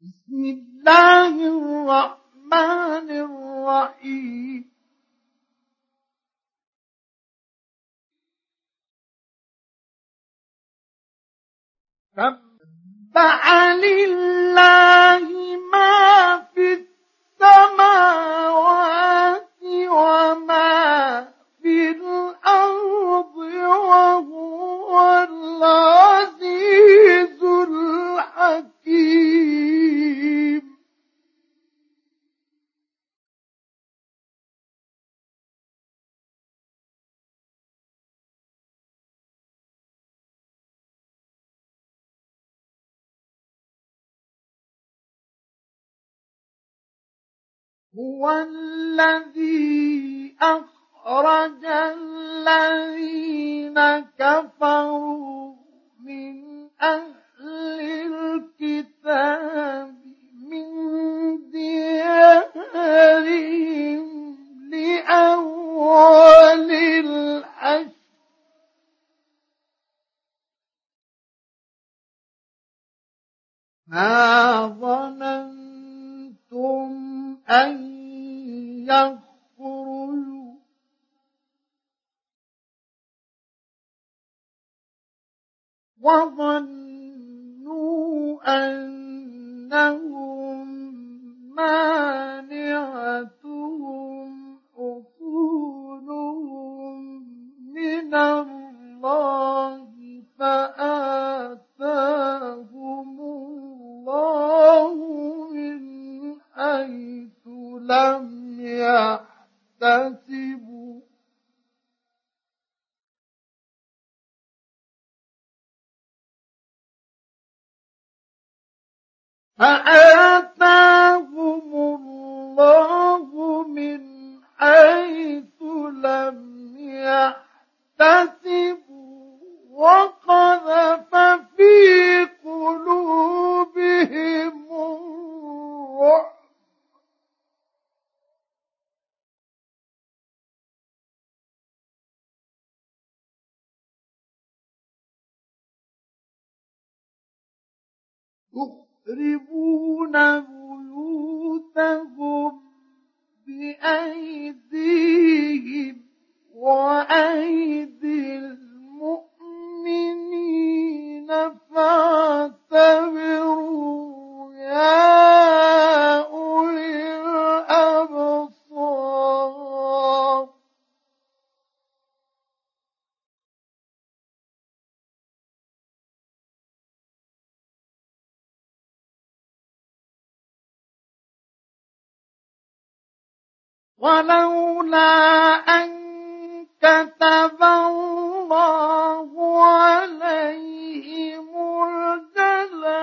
بسم الله الرحمن الرحيم. سبح لله ما في السماوات وما في الأرض وهو هو الذي أخرج الذين كفروا من أهل يحتسبوا فآتاهم ولولا أن كتب الله عليهم الجلاء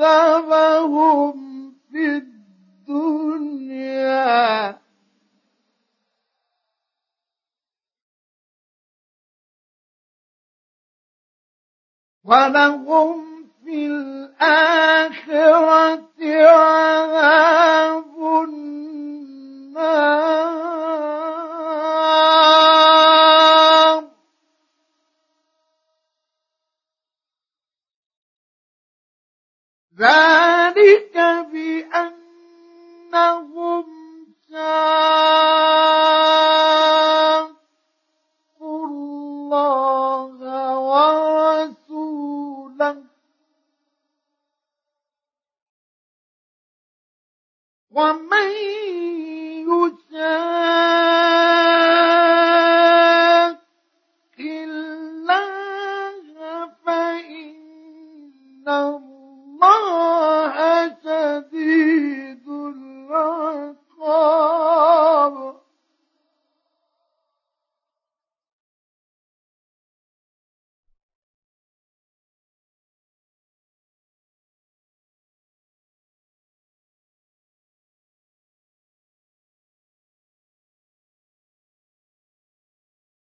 لعذبهم في الدنيا. ولهم في النار. ذلك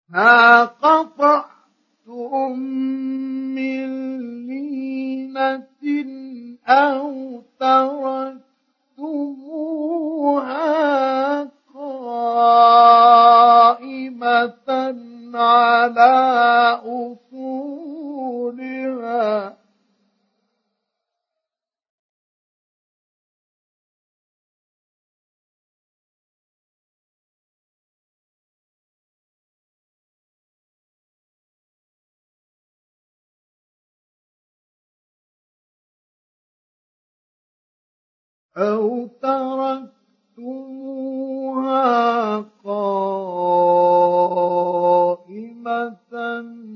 ما قطعتم من لينة أو تركتموها قائمة على أصولها أو تركتموها قائمة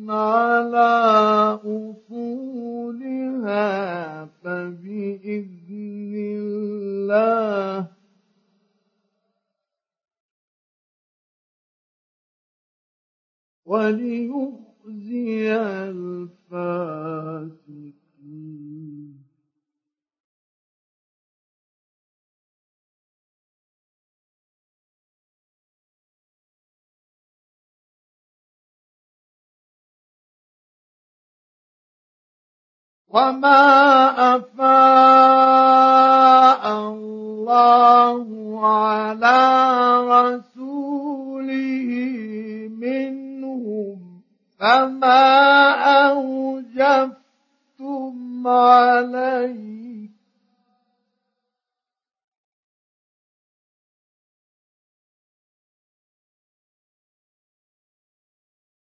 على أصولها فبإذن الله وليخزي الفاسقين وما أفاء الله على رسوله منهم فما أوجفتم عليه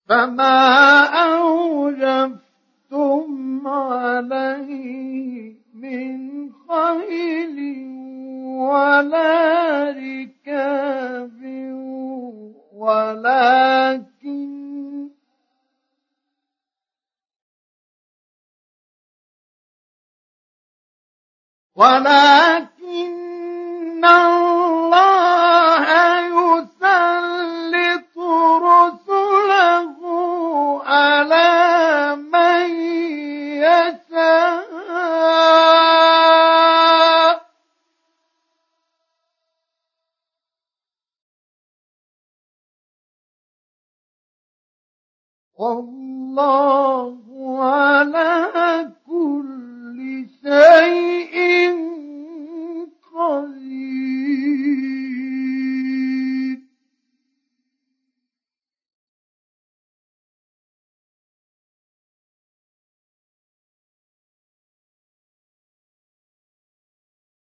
فما أوجفتم ركاب ولكن ولكن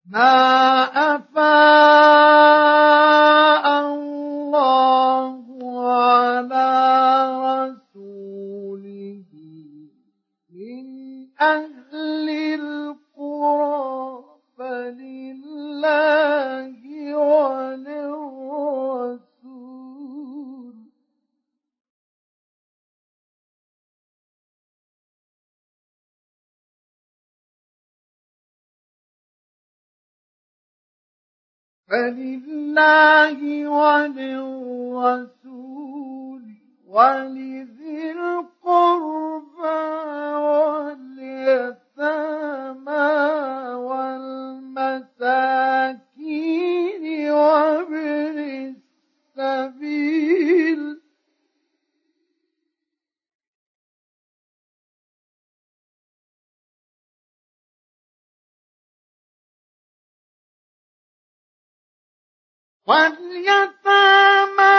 ما أفاء فلله وللرسول ولذي القربى واليتامى واليتامى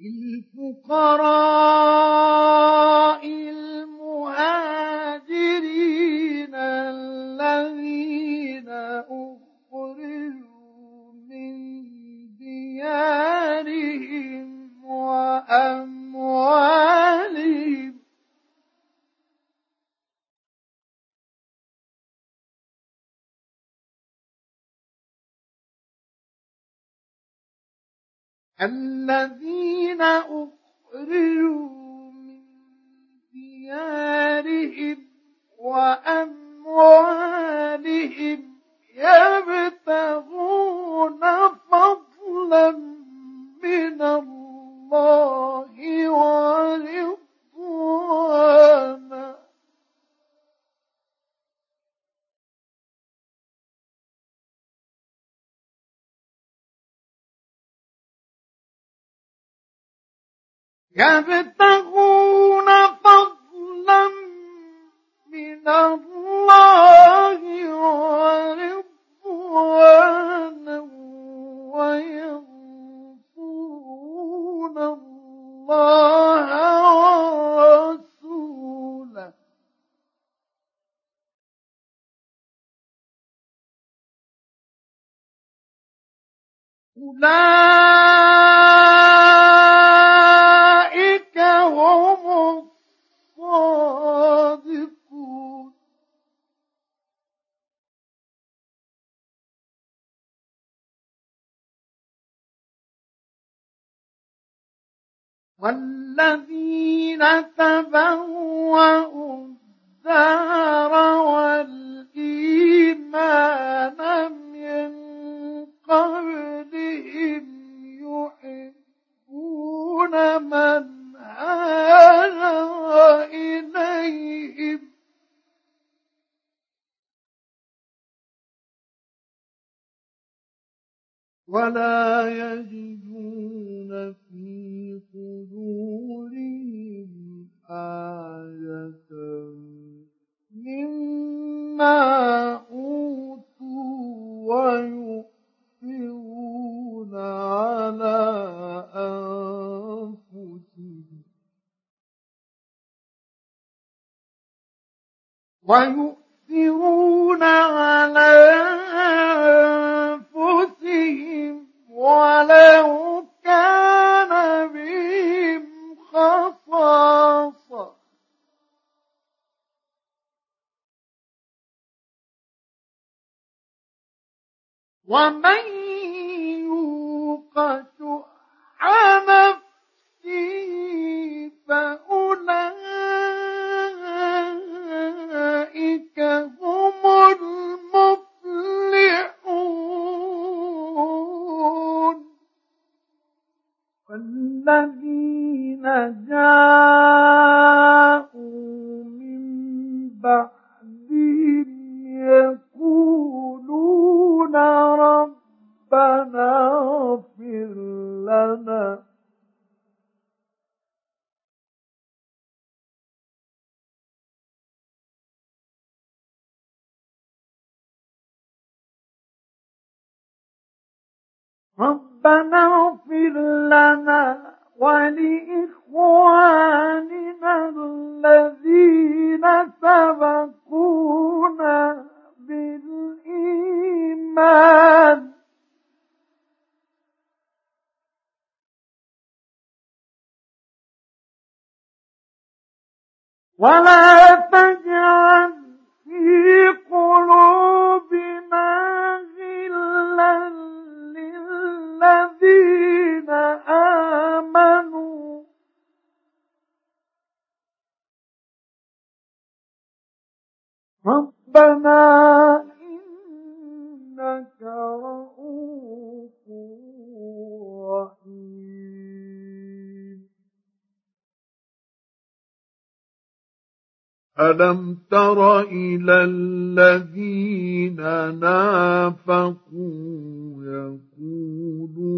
للفقراء المهاجرين الذين أخرجوا من ديارهم وأموالهم. الذين أخرجوا من ديارهم وأموالهم يبتغون فضلا من الله ورضوانا يبتغون من إليهم. ولا يجدون في صدورهم حاجة مما ويؤثرون على أنفسهم ولو كان بهم خصاصة. ومن يوق الذين ألم تر إلى الذين نافقوا يقولون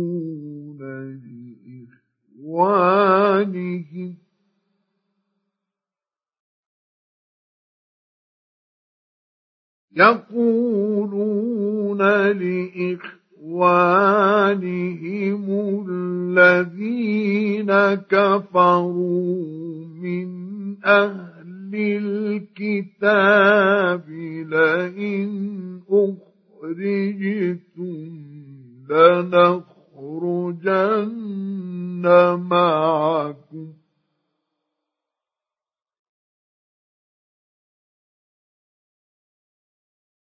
لإخوانهم يقولون لإخوانهم الذين كفروا من أهل الكتاب لئن أخرجتم لنخرجن معكم.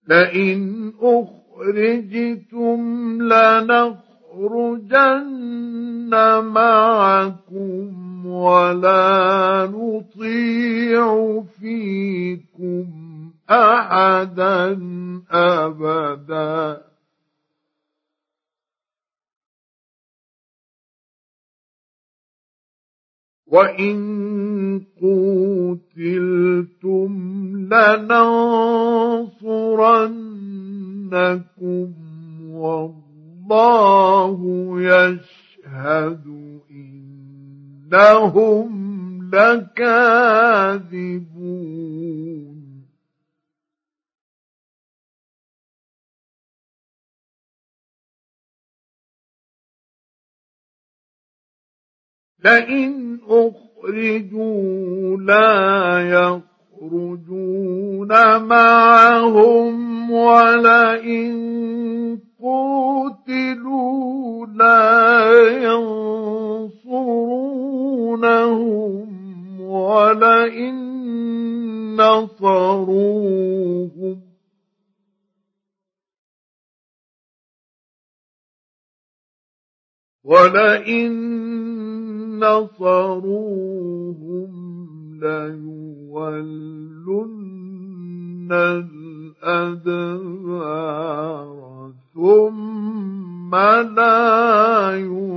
لئن أخرجتم لنخرجن لنخرجن معكم ولا نطيع فيكم أحدا أبدا. وإن قوتلتم لننصرنكم يشهد إنهم لكاذبون. لئن أخرجوا لا يخرجون معهم ولئن قتلوا لا ينصرونهم ولئن نصروهم. ولئن نصروهم ليولن الأدبار ثم لا ينصرون.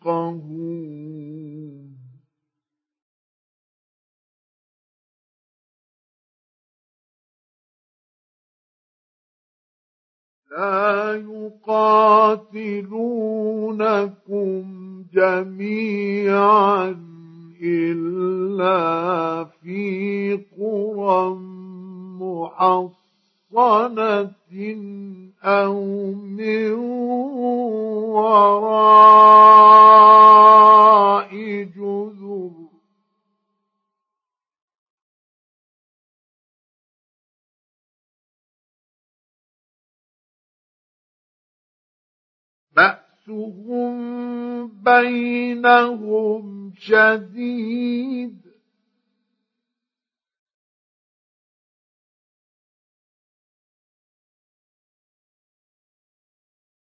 يفقهون. لا يقاتلونكم جميعا إلا في قرى محصنة. أو من وراء جذر بأسهم بينهم شديد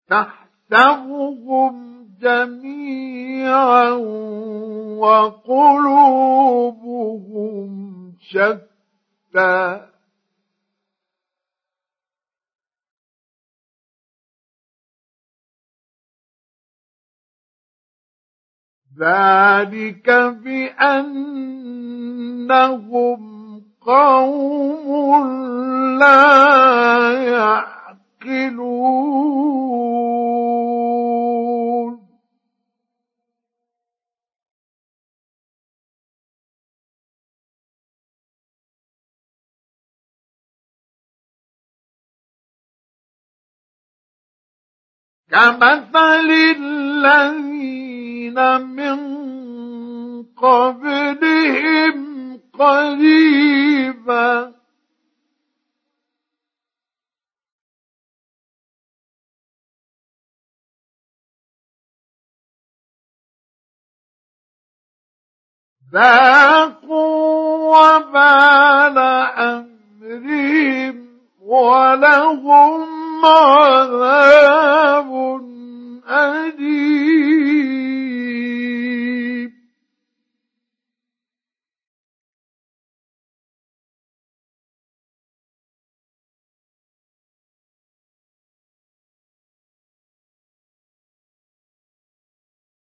تحسبهم جميعا وقلوبهم شتى. ذلك بأنهم قوم لا يعقلون كمثل الذين من قبلهم قريبا ذاقوا وبال أمرهم ولهم عذاب أليم.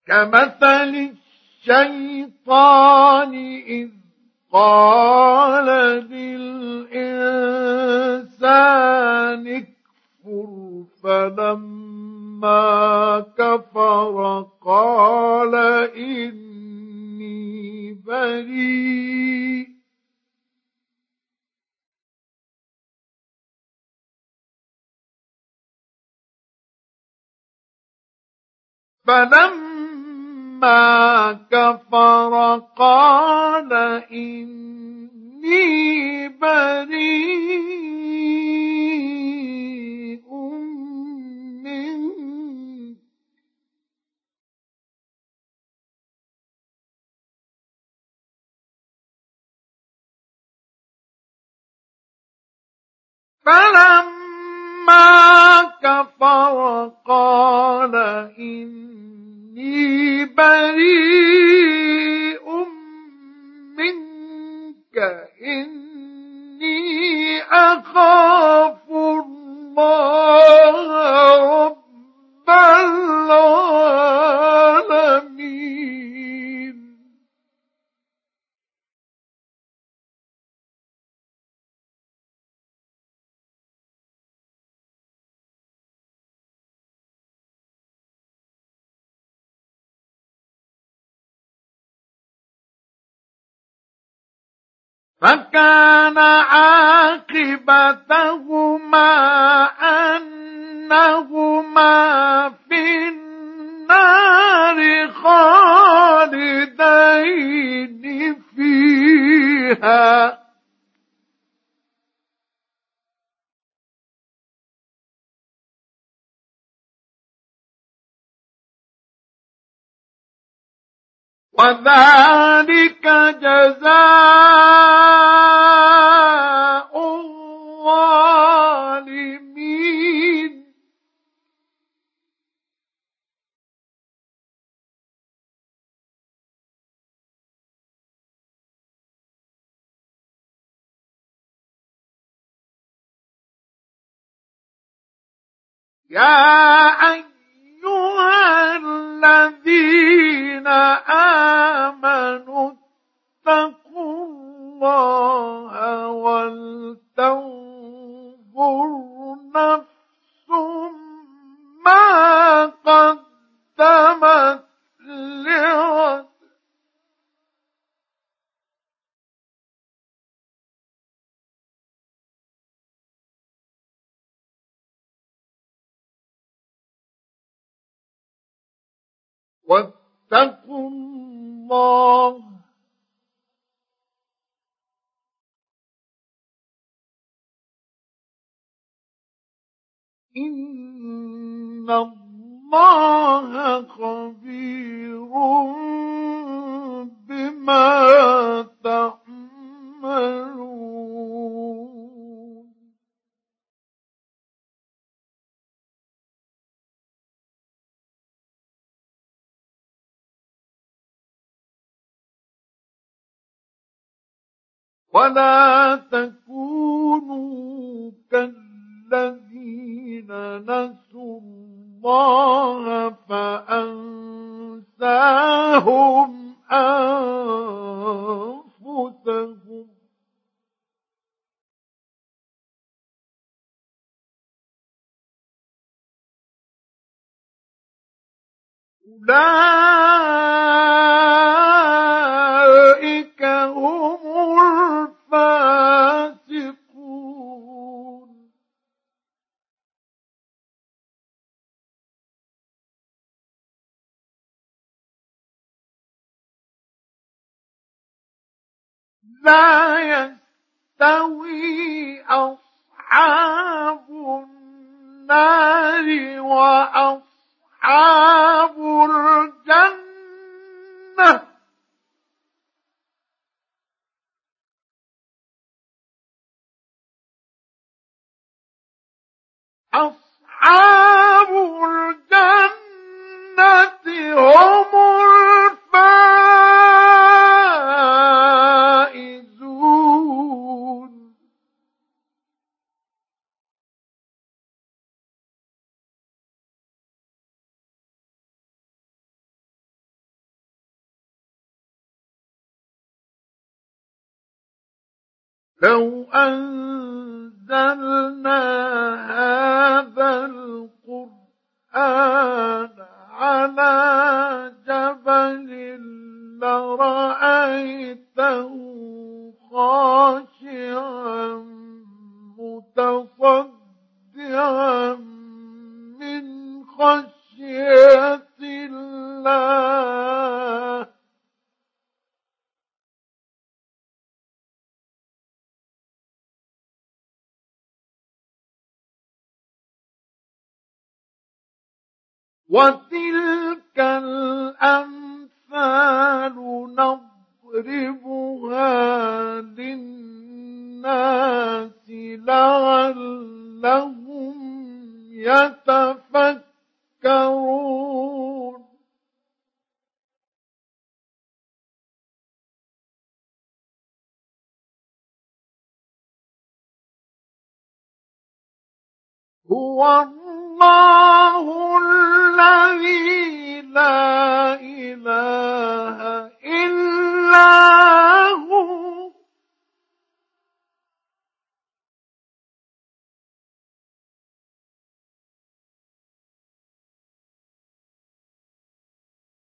كمثل الشيطان إذ قال للإنسان اكفر فلما كفر قال إني بريء. فلما كفر قال إني بريء فلما كفر قال إني بريء منك إني أخاف فكان عاقبتهما أنهما في النار خالدين فيها. وذلك جزاء الظالمين. يا أيها الذين آمنوا اتقوا الله ولتنظر نفس ما قدمت واتقوا الله. إن الله خبير بما تعملون. ولا تكونوا كالذين نسوا الله فأنساهم أنفسهم. أولئك لا يستوي أصحاب النار وأصحاب الجنة. أصحاب الجنة هم لو أنزلنا وتلك الأمثال نضربها للناس لعلهم يتفكرون هو الله الذي لا إله إلا هو.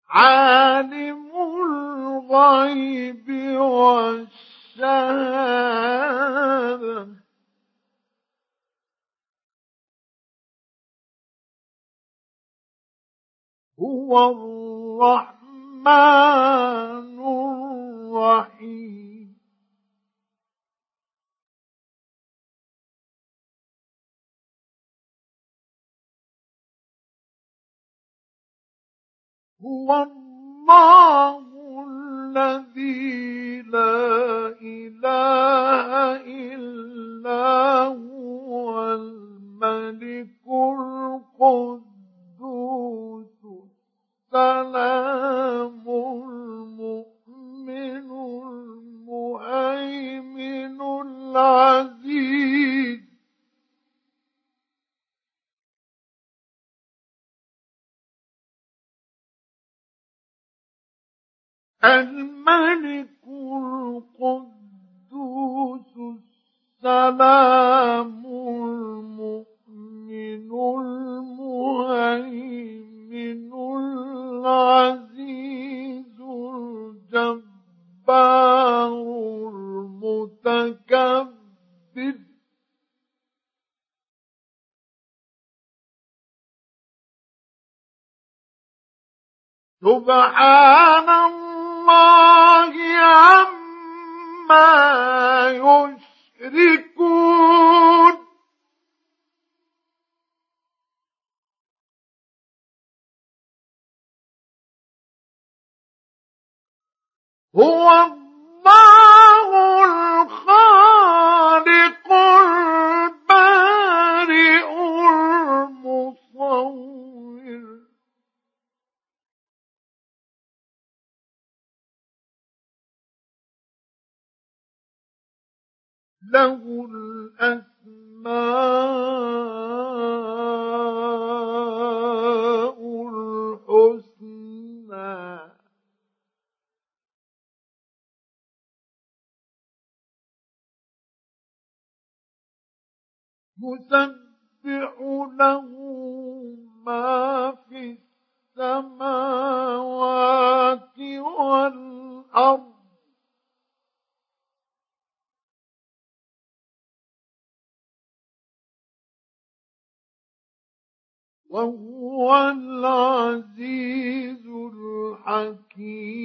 عالم الغيب والشهادة. هو الرحمن الرحيم. هو الله الذي لا إله إلا هو الملك القدوس. السلام المؤمن المهيمن العزيز. الملك القدوس السلام سبحان له الأسماء الحسنى. يسبح له ما في السماوات والأرض. وهو العزيز الحكيم.